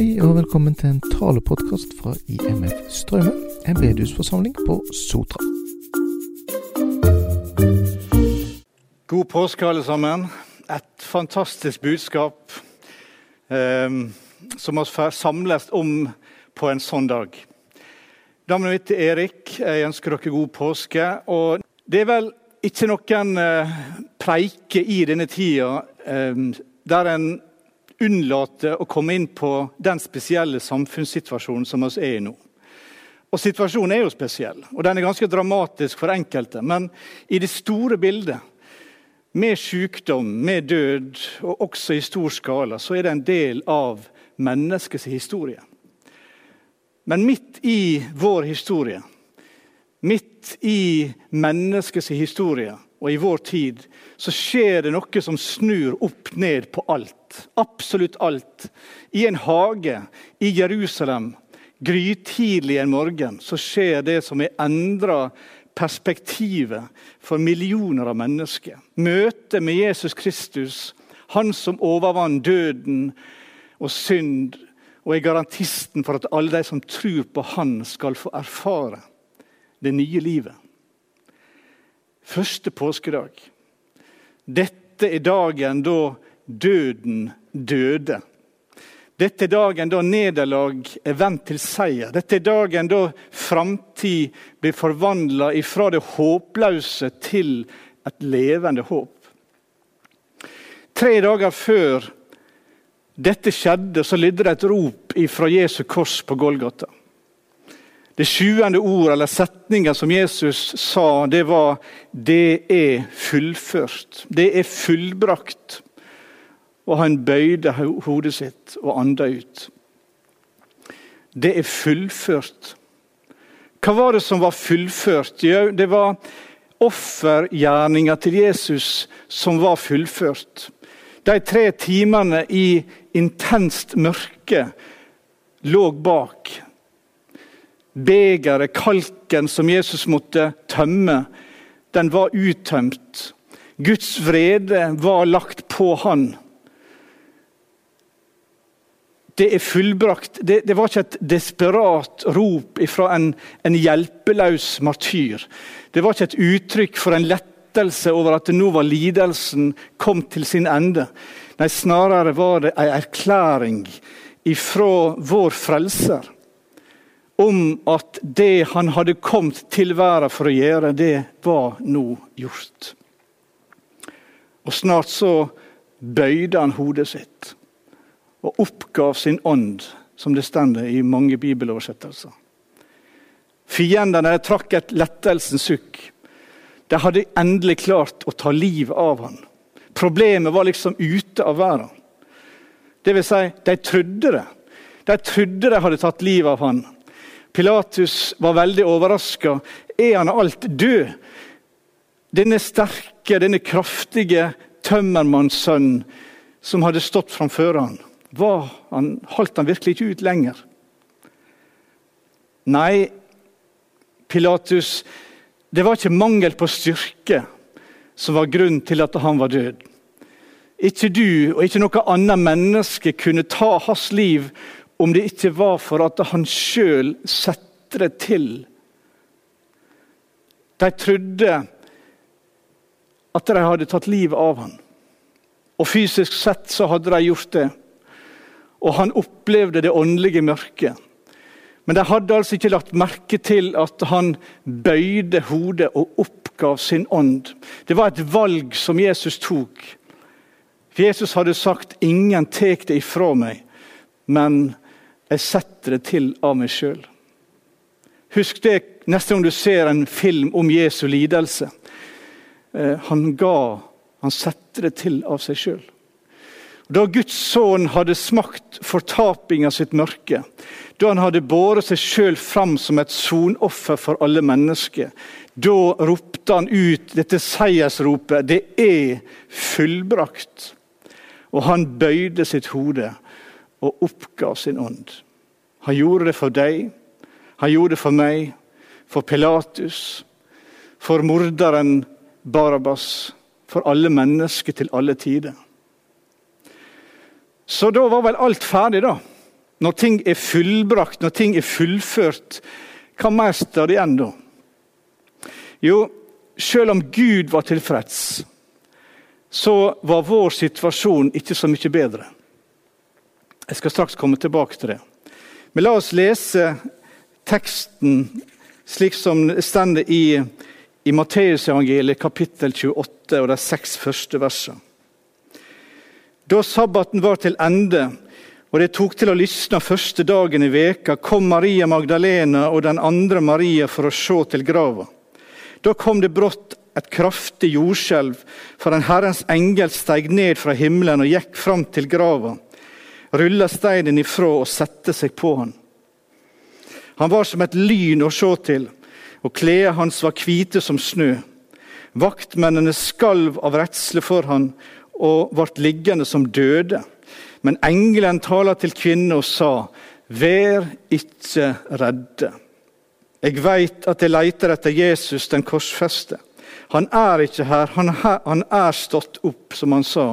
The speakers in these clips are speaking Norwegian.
Hei og velkommen til en talepodkast fra IMF Strømmen, en bedehusforsamling på Sotra. God påske, alle sammen. Et fantastisk budskap eh, som vi samles om på en sånn dag. Navnet mitt er Erik. Jeg ønsker dere god påske. Og det er vel ikke noen eh, preike i denne tida eh, der en unnlater å komme inn på den spesielle samfunnssituasjonen som vi er i nå. Og Situasjonen er jo spesiell, og den er ganske dramatisk for enkelte. Men i det store bildet, med sykdom, med død, og også i stor skala, så er det en del av menneskets historie. Men midt i vår historie, midt i menneskets historie og i vår tid, så skjer det noe som snur opp ned på alt. Absolutt alt. I en hage i Jerusalem, grytidlig en morgen, så skjer det som er endra perspektivet for millioner av mennesker. Møtet med Jesus Kristus, han som overvant døden og synd, og er garantisten for at alle de som tror på han, skal få erfare det nye livet. Første påskedag. Dette er dagen da døden døde. Dette er dagen da nederlag er vendt til seier. Dette er dagen da framtid blir forvandla ifra det håpløse til et levende håp. Tre dager før dette skjedde, så lydde det et rop fra Jesu kors på Golgata. Det sjuende ordet eller setningen som Jesus sa, det var 'Det er fullført'. Det er fullbrakt. Og han bøyde hodet sitt og anda ut. Det er fullført. Hva var det som var fullført? Jo, det var offergjerninga til Jesus som var fullført. De tre timene i intenst mørke lå bak begeret, kalken som Jesus måtte tømme, den var uttømt. Guds vrede var lagt på han. Det er fullbrakt. Det, det var ikke et desperat rop fra en, en hjelpeløs martyr. Det var ikke et uttrykk for en lettelse over at nå var lidelsen kom til sin ende. Nei, snarere var det en erklæring ifra vår frelser om at det han hadde kommet til verden for å gjøre, det var nå gjort. Og snart så bøyde han hodet sitt og oppgav sin ånd, som det stender i mange bibeloversettelser. Fiendene trakk et lettelsens sukk. De hadde endelig klart å ta livet av han. Problemet var liksom ute av verden. Det vil si, de trodde det. De trodde de hadde tatt livet av han. Pilatus var veldig overraska. Er han alt død? Denne sterke, denne kraftige tømmermannssønnen som hadde stått framfor han, var han, holdt han virkelig ikke ut lenger? Nei, Pilatus, det var ikke mangel på styrke som var grunnen til at han var død. Ikke du og ikke noe annet menneske kunne ta hans liv om det ikke var for at han sjøl satte det til. De trodde at de hadde tatt livet av han. Og Fysisk sett så hadde de gjort det. Og han opplevde det åndelige mørket. Men de hadde altså ikke lagt merke til at han bøyde hodet og oppgav sin ånd. Det var et valg som Jesus tok. Jesus hadde sagt 'ingen tek det ifra meg', men jeg setter det til av meg sjøl. Husk det neste gang du ser en film om Jesu lidelse. Eh, han ga, han setter det til av seg sjøl. Da Guds sønn hadde smakt fortaping av sitt mørke, da han hadde båret seg sjøl fram som et sonoffer for alle mennesker, da ropte han ut dette seiersropet 'Det er fullbrakt'. Og han bøyde sitt hode og oppgav sin ånd. Han gjorde det for deg, han gjorde det for meg, for Pilatus, for morderen Barabas, for alle mennesker til alle tider. Så da var vel alt ferdig, da. når ting er fullbrakt, når ting er fullført, hva mer står det igjen da? Jo, selv om Gud var tilfreds, så var vår situasjon ikke så mye bedre. Jeg skal straks komme tilbake til det. Men la oss lese teksten slik som det står i, i Matteusevangeliet kapittel 28 og de seks første versene. Da sabbaten var til ende, og det tok til å lysne første dagen i veka, kom Maria Magdalena og den andre Maria for å se til grava. Da kom det brått et kraftig jordskjelv, for en Herrens engel steig ned fra himmelen og gikk fram til grava rulla steinen ifra og sette seg på han. Han var som et lyn å se til, og klærne hans var hvite som snø. Vaktmennene skalv av redsle for han og ble liggende som døde. Men engelen taler til kvinnen og sa, Vær ikke redde. Jeg veit at jeg leiter etter Jesus, den korsfeste. Han er ikke her, han, er stått opp, som han sa.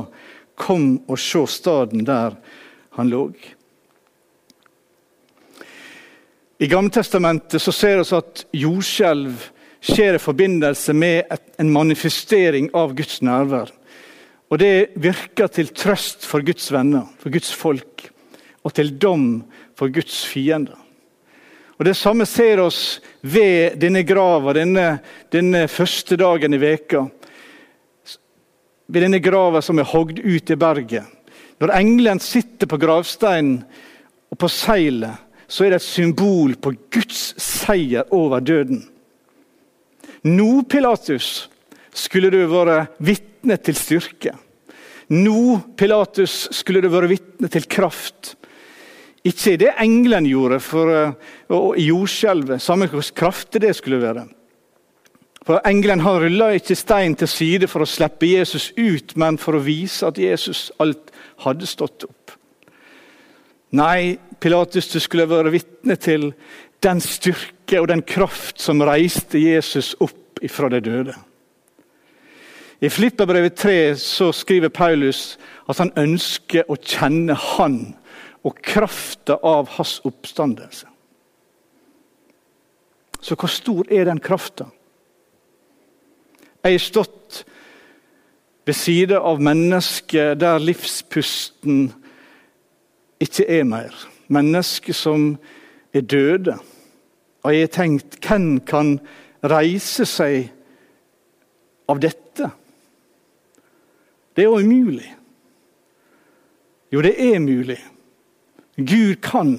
Kom og se staden der han lå. I Gammeltestamentet så ser vi at jordskjelv skjer i forbindelse med en manifestering av Guds nærvær. Og Det virker til trøst for Guds venner, for Guds folk, og til dom for Guds fiender. Og Det samme ser oss ved denne grava denne, denne første dagen i veka. Ved denne grava som er hogd ut i berget. Når engelen sitter på gravsteinen og på seilet, så er det et symbol på Guds seier over døden. Nå, Pilatus, skulle du være vitne til styrke. Nå, Pilatus, skulle du være vitne til kraft. Ikke det engelen gjorde for, uh, i jordskjelvet, samme hvor kraftig det skulle være. For Engelen han rulla ikke stein til side for å slippe Jesus ut, men for å vise at Jesus alt hadde stått opp. Nei, Pilatus, du skulle være vitne til den styrke og den kraft som reiste Jesus opp ifra de døde. I Flipperbrevet 3 så skriver Paulus at han ønsker å kjenne Han og krafta av hans oppstandelse. Så hvor stor er den krafta? Jeg har stått ved siden av mennesket der livspusten ikke er mer. Mennesker som er døde. Og jeg har tenkt hvem kan reise seg av dette? Det er jo umulig. Jo, det er mulig. Gud kan.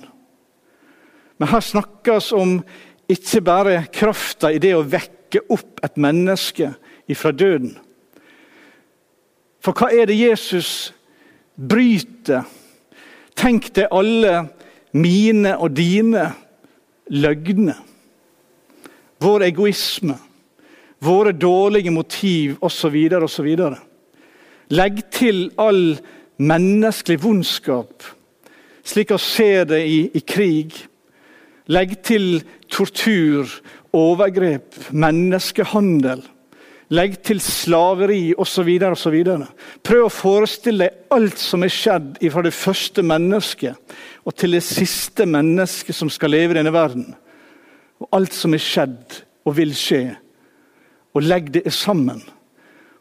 Men her snakkes om ikke bare krafta i det å vekke opp et menneske ifra døden. For hva er det Jesus bryter? Tenk deg alle mine og dine løgner. Vår egoisme, våre dårlige motiv osv. osv. Legg til all menneskelig vondskap, slik vi ser det i, i krig. Legg til tortur, overgrep, menneskehandel. Legg til slaveri osv. osv. Prøv å forestille deg alt som er skjedd fra det første mennesket og til det siste mennesket som skal leve i denne verden. Og alt som er skjedd og vil skje. Og legg det sammen.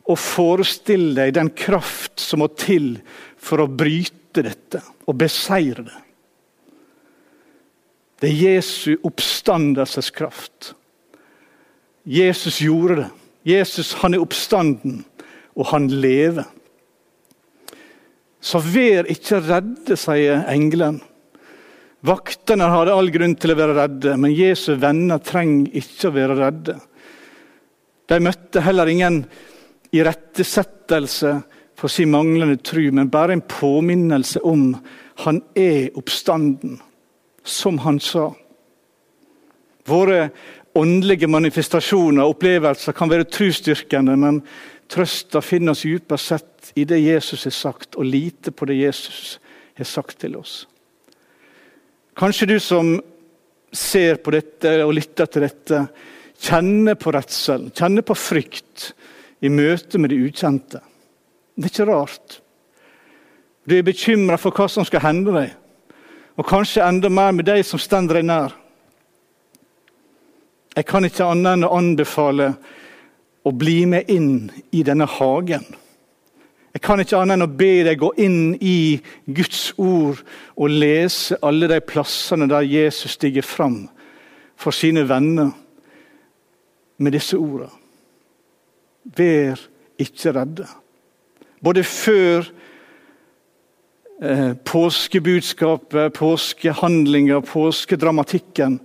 Og forestill deg den kraft som må til for å bryte dette og beseire det. Det er Jesu oppstandelseskraft. Jesus gjorde det. Jesus han er oppstanden, og han lever. Så vær ikke redde, sier engelen. Vaktene hadde all grunn til å være redde, men Jesu venner trenger ikke å være redde. De møtte heller ingen irettesettelse for sin manglende tru, men bare en påminnelse om han er oppstanden, som han sa. Våre åndelige manifestasjoner og opplevelser kan være trosstyrkende, men trøsta finnes dypest sett i det Jesus har sagt, og lite på det Jesus har sagt til oss. Kanskje du som ser på dette og lytter til dette, kjenner på redsel, kjenner på frykt i møte med det ukjente. Det er ikke rart. Du er bekymra for hva som skal hende deg. og kanskje enda mer med de som stender deg nær. Jeg kan ikke annet enn å anbefale å bli med inn i denne hagen. Jeg kan ikke annet enn å be deg gå inn i Guds ord og lese alle de plassene der Jesus stiger fram for sine venner med disse ordene. Vær ikke redde. Både før eh, påskebudskapet, påskehandlinga, påskedramatikken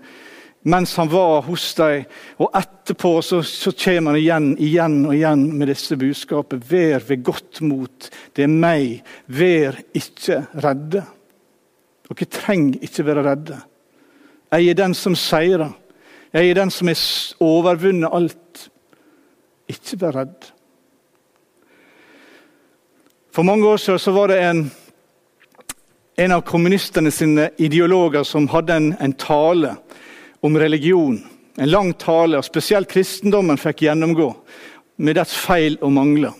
mens han var hos dem. Og etterpå så, så kommer han igjen, igjen og igjen med disse budskapet. Vær ved godt mot. Det er meg. Vær ikke redde. Dere trenger ikke være redde. Jeg er den som seirer. Jeg er den som har overvunnet alt. Ikke vær redd. For mange år siden var det en, en av kommunistene sine ideologer som hadde en, en tale om religion. En lang tale, og spesielt kristendommen fikk gjennomgå med dets feil og mangler.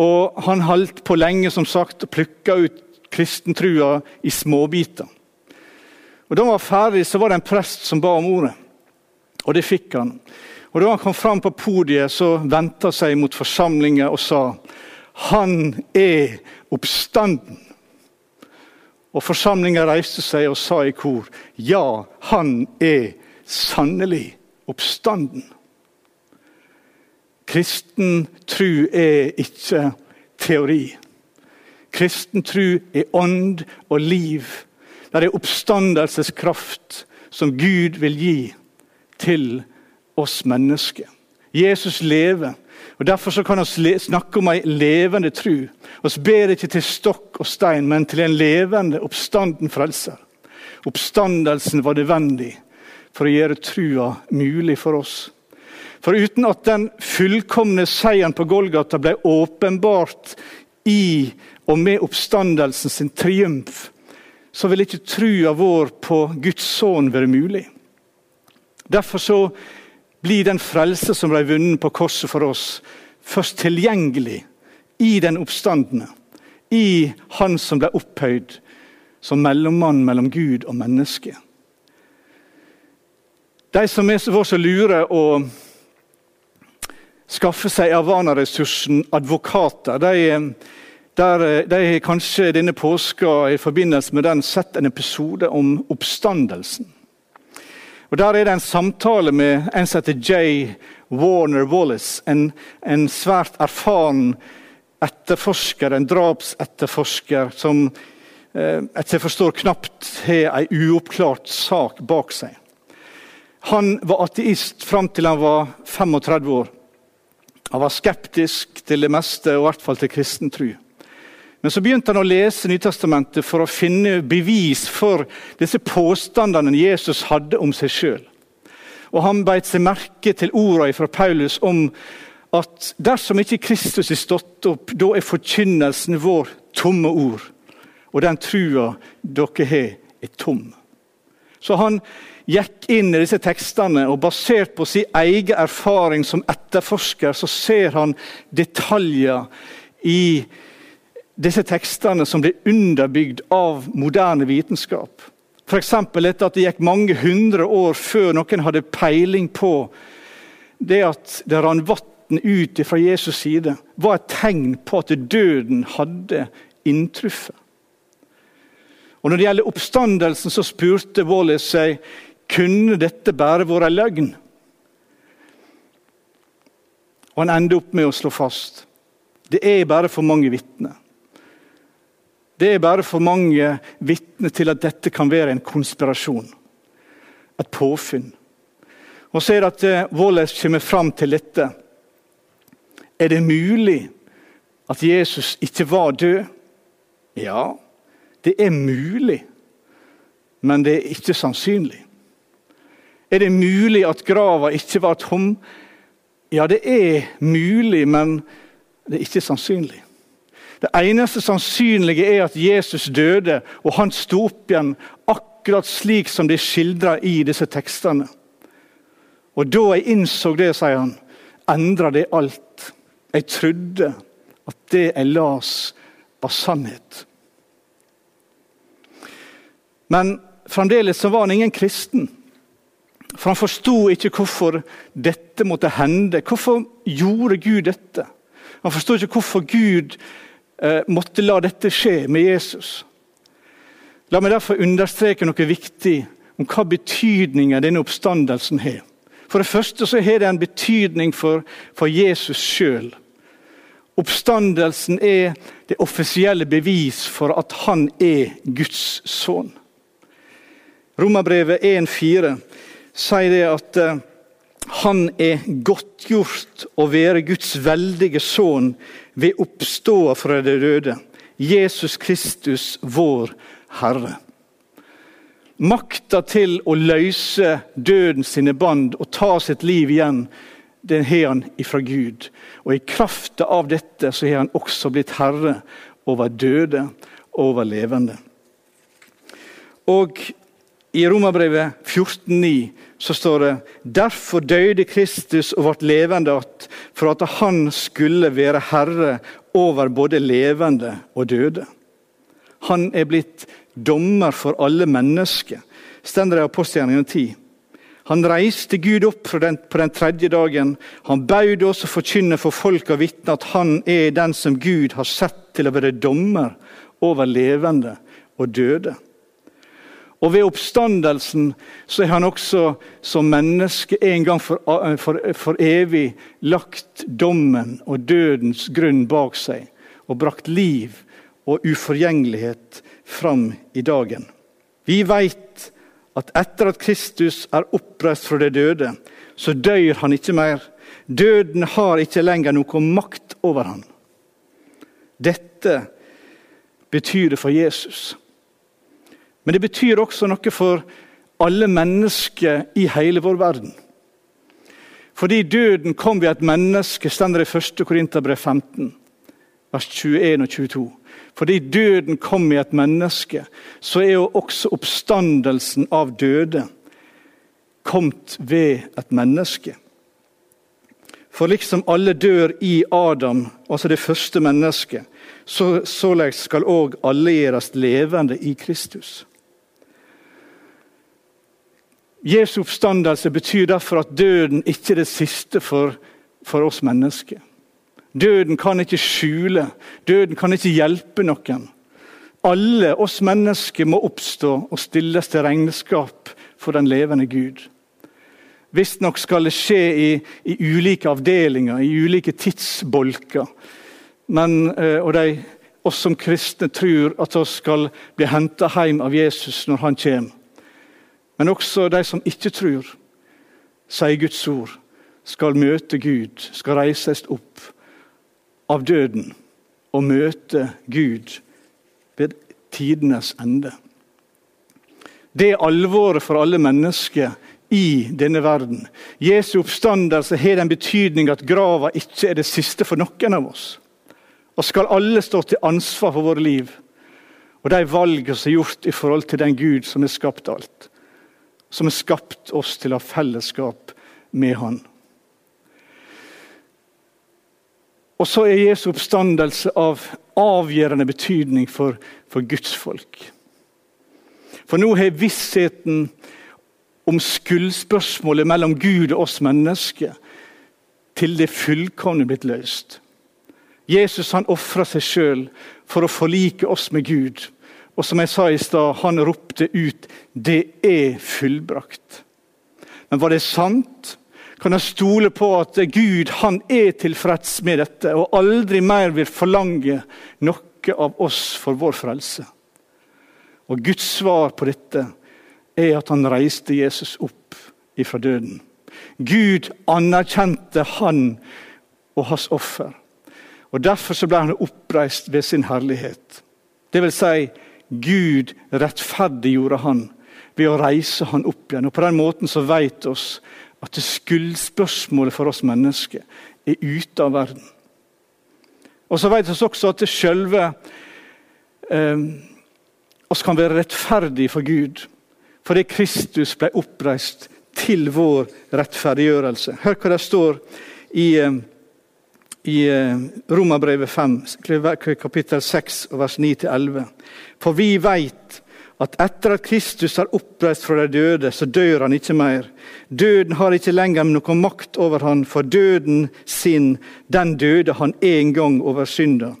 Og Han holdt på lenge som sagt, og plukka ut kristentrua i småbiter. Og Da han var ferdig, så var det en prest som ba om ordet. Og det fikk han. Og Da han kom fram på podiet, så vendte han seg mot forsamlingen og sa Han er oppstanden. Og forsamlinga reiste seg og sa i kor ja, han er sannelig oppstanden. Kristen tru er ikke teori. Kristen tru er ånd og liv. Det er oppstandelseskraft som Gud vil gi til oss mennesker. Jesus lever. Og Derfor så kan vi snakke om ei levende tru. Vi ber ikke til stokk og stein, men til en levende, oppstanden frelser. Oppstandelsen var nødvendig for å gjøre trua mulig for oss. For uten at den fullkomne seieren på Golgata ble åpenbart i og med oppstandelsen sin triumf, så vil ikke trua vår på Guds sønn være mulig. Derfor så blir den frelse som ble vunnet på korset for oss, først tilgjengelig i den oppstandende. I Han som ble opphøyd som mellommann mellom Gud og menneske. De som var så lure å skaffe seg Avana-ressursen advokater, de, der, de har kanskje denne påska i forbindelse med den sett en episode om oppstandelsen. Og Der er det en samtale med en som heter J. Warner Wallace. En, en svært erfaren etterforsker, en drapsetterforsker som eh, etter jeg forstår knapt har en uoppklart sak bak seg. Han var ateist fram til han var 35 år. Han var skeptisk til det meste, og i hvert fall til kristen tro. Men så begynte han å lese Nytestamentet for å finne bevis for disse påstandene Jesus hadde om seg sjøl. Og han beit seg merke til ordene fra Paulus om at dersom ikke Kristus er stått opp, da er forkynnelsen vår tomme ord. Og den trua dere har, er tom. Så han gikk inn i disse tekstene, og basert på sin egen erfaring som etterforsker, så ser han detaljer i disse tekstene som ble underbygd av moderne vitenskap. F.eks. dette at det gikk mange hundre år før noen hadde peiling på det at det rant vann ut fra Jesus' side, var et tegn på at døden hadde inntruffet. Og Når det gjelder oppstandelsen, så spurte Wallace seg kunne dette bare vært løgn. Og Han endte opp med å slå fast det er bare for mange vitner. Det er bare for mange vitner til at dette kan være en konspirasjon. Et påfunn. Og så er det at eh, Wallace kommer fram til dette. Er det mulig at Jesus ikke var død? Ja, det er mulig, men det er ikke sannsynlig. Er det mulig at grava ikke var tom? Ja, det er mulig, men det er ikke sannsynlig. Det eneste sannsynlige er at Jesus døde, og han sto opp igjen akkurat slik som det er skildra i disse tekstene. Og da jeg innså det, sier han, endra det alt. Jeg trodde at det jeg las, var sannhet. Men fremdeles så var han ingen kristen. For han forsto ikke hvorfor dette måtte hende. Hvorfor gjorde Gud dette? Han forsto ikke hvorfor Gud måtte la dette skje med Jesus. La meg derfor understreke noe viktig om hva betydningen denne oppstandelsen har. For det første så har det en betydning for, for Jesus sjøl. Oppstandelsen er det offisielle bevis for at han er Guds sønn. Romerbrevet 1,4 sier det at uh, han er godtgjort å være Guds veldige sønn ved oppståa fra de døde. Jesus Kristus, vår Herre. Makta til å løse døden sine bånd og ta sitt liv igjen, den har han ifra Gud. Og i kraft av dette så har han også blitt herre over døde og over levende. Og i Romerbrevet 14,9 så står det Derfor døde Kristus og ble levende att, for at han skulle være herre over både levende og døde. Han er blitt dommer for alle mennesker, står det i apostelgjerningen 10. Han reiste Gud opp den, på den tredje dagen. Han baud oss å forkynne for folk og vitne at han er den som Gud har sett til å være dommer over levende og døde. Og Ved oppstandelsen så er han også som menneske en gang for, for, for evig lagt dommen og dødens grunn bak seg og brakt liv og uforgjengelighet fram i dagen. Vi veit at etter at Kristus er oppreist fra de døde, så dør han ikke mer. Døden har ikke lenger noe makt over han. Dette betyr det for Jesus. Men det betyr også noe for alle mennesker i hele vår verden. Fordi døden kom ved et menneske, står det i 1. Korinterbrev 15, vers 21 og 22. Fordi døden kom i et menneske, så er jo også oppstandelsen av døde kommet ved et menneske. For liksom alle dør i Adam, altså det første mennesket, så, således skal òg alle gjøres levende i Kristus. Jesu oppstandelse betyr derfor at døden ikke er det siste for, for oss mennesker. Døden kan ikke skjule, døden kan ikke hjelpe noen. Alle oss mennesker må oppstå og stilles til regnskap for den levende Gud. Visstnok skal det skje i, i, ulike avdelinger, i ulike tidsbolker. Men, eh, og de, oss som kristne tror at vi skal bli henta hjem av Jesus når han kommer. Men også de som ikke tror, sier Guds ord, skal møte Gud, skal reises opp av døden og møte Gud ved tidenes ende. Det er alvoret for alle mennesker i denne verden. Jesu oppstandelse har den betydning at grava ikke er det siste for noen av oss. Og skal alle stå til ansvar for våre liv og de valgene som er gjort i forhold til den Gud som har skapt alt. Som har skapt oss til å ha fellesskap med Han. Og så er Jesu oppstandelse av avgjørende betydning for, for Guds folk. For nå har vissheten om skyldspørsmålet mellom Gud og oss mennesker til det fullkomne blitt løst. Jesus han ofra seg sjøl for å forlike oss med Gud. Og som jeg sa i stad, han ropte ut 'Det er fullbrakt'. Men var det sant? kan jeg stole på at Gud han er tilfreds med dette og aldri mer vil forlange noe av oss for vår frelse. Og Guds svar på dette er at han reiste Jesus opp ifra døden. Gud anerkjente han og hans offer. Og Derfor så ble han oppreist ved sin herlighet. Det vil si, Gud rettferdiggjorde han ved å reise han opp igjen. Og På den måten så vet oss at skyldspørsmålet for oss mennesker er ute av verden. Og så vet vi også at det selve eh, oss kan være rettferdige for Gud. Fordi Kristus ble oppreist til vår rettferdiggjørelse. Hør hva det står i, eh, i eh, Romerbrevet 5, kapittel 6, vers 9-11. For vi veit at etter at Kristus er oppreist fra de døde, så dør han ikke mer. Døden har ikke lenger noen makt over han, for døden sin, den døde han en gang over synda.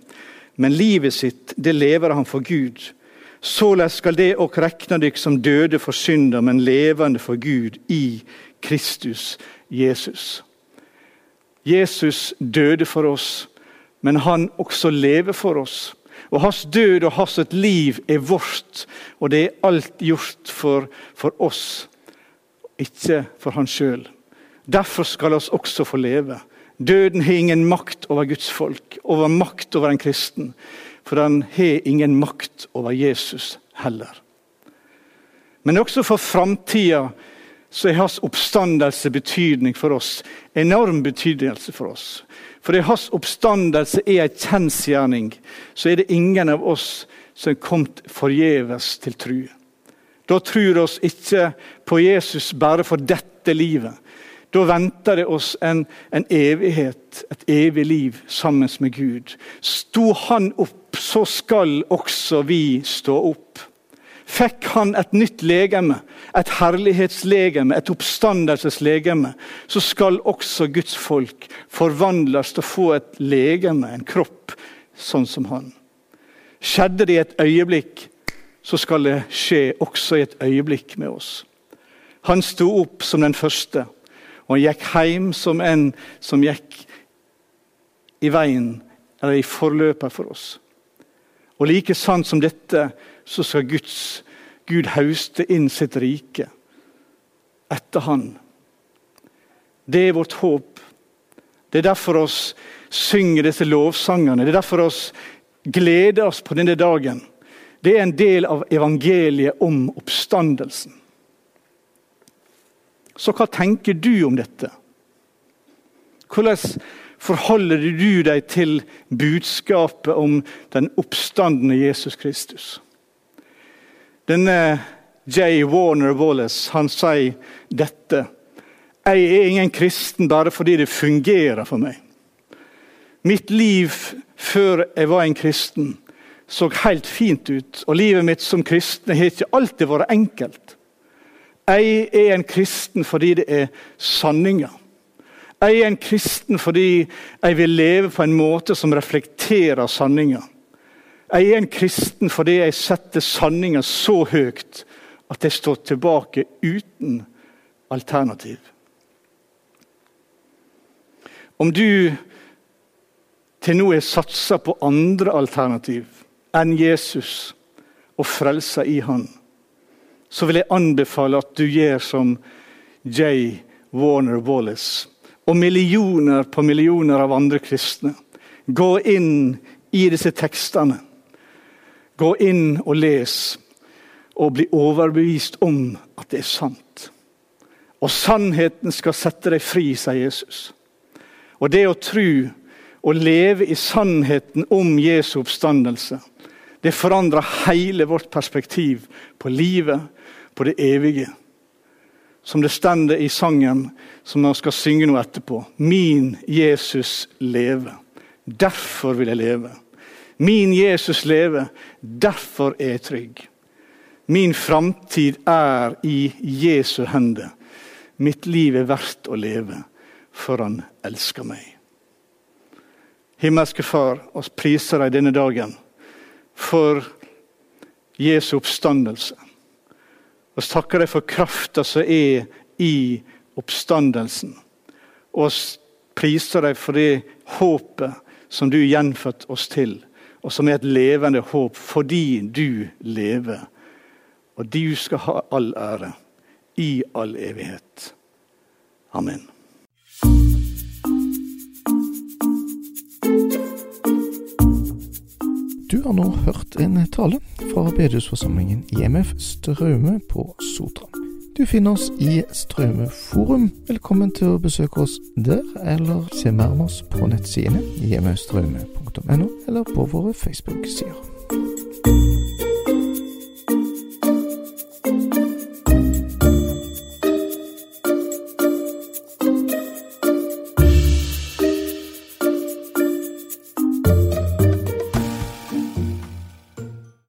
Men livet sitt, det lever han for Gud. Således skal det òg rekne dykk som døde for synda, men levende for Gud i Kristus Jesus. Jesus døde for oss, men han også lever for oss. Og Hans død og hans liv er vårt, og det er alt gjort for, for oss, ikke for han sjøl. Derfor skal oss også få leve. Døden har ingen makt over Guds folk, over makt over en kristen. For han har ingen makt over Jesus heller. Men også for framtida så har hans oppstandelse betydning for oss. Enorm betydelse for oss. Fordi hans oppstandelse er en kjensgjerning, så er det ingen av oss som er kommet forgjeves til tru. Da tror oss ikke på Jesus bare for dette livet. Da venter det oss en, en evighet, et evig liv sammen med Gud. Sto han opp, så skal også vi stå opp fikk han et nytt legeme, et herlighetslegeme, et oppstandelseslegeme, så skal også Guds folk forvandles til å få et legeme, en kropp, sånn som han. Skjedde det i et øyeblikk, så skal det skje også i et øyeblikk med oss. Han sto opp som den første, og han gikk hjem som en som gikk i veien, eller i forløpet for oss. Og like sant som dette så skal Guds, Gud hauste inn sitt rike etter Han. Det er vårt håp. Det er derfor oss synger disse lovsangene. Det er derfor oss gleder oss på denne dagen. Det er en del av evangeliet om oppstandelsen. Så hva tenker du om dette? Hvordan forholder du deg til budskapet om den oppstandende Jesus Kristus? Denne J. Warner Wallace han sier dette. Jeg er ingen kristen bare fordi det fungerer for meg. Mitt liv før jeg var en kristen, så helt fint ut. Og livet mitt som kristen har ikke alltid vært enkelt. Jeg er en kristen fordi det er sanninger. Jeg er en kristen fordi jeg vil leve på en måte som reflekterer sanninger. Jeg er en kristen fordi jeg setter sanninga så høyt at jeg står tilbake uten alternativ. Om du til nå har satsa på andre alternativ enn Jesus og frelsa i Han, så vil jeg anbefale at du gjør som J. Warner Wallace og millioner på millioner av andre kristne. Gå inn i disse tekstene Gå inn og les og bli overbevist om at det er sant. Og sannheten skal sette deg fri, sier Jesus. Og det å tro og leve i sannheten om Jesu oppstandelse, det forandrer hele vårt perspektiv på livet, på det evige. Som det stender i sangen som man skal synge nå etterpå. Min Jesus leve. Derfor vil jeg leve. Min Jesus lever, derfor er jeg trygg. Min framtid er i Jesu hender. Mitt liv er verdt å leve, for han elsker meg. Himmelske Far, oss priser deg denne dagen for Jesu oppstandelse. Vi takker deg for krafta som er i oppstandelsen. Og priser deg for det håpet som du gjenfødte oss til og som er et levende håp fordi du lever. Og du skal ha all ære i all evighet. Amen. Du har nå hørt en tale fra bedehusforsamlingen IMF Straume på Sotra. Du finner oss i Strømmeforum. Velkommen til å besøke oss der, eller se mer om oss på nettsidene hjemmestrømme.no, eller på våre Facebook-sider.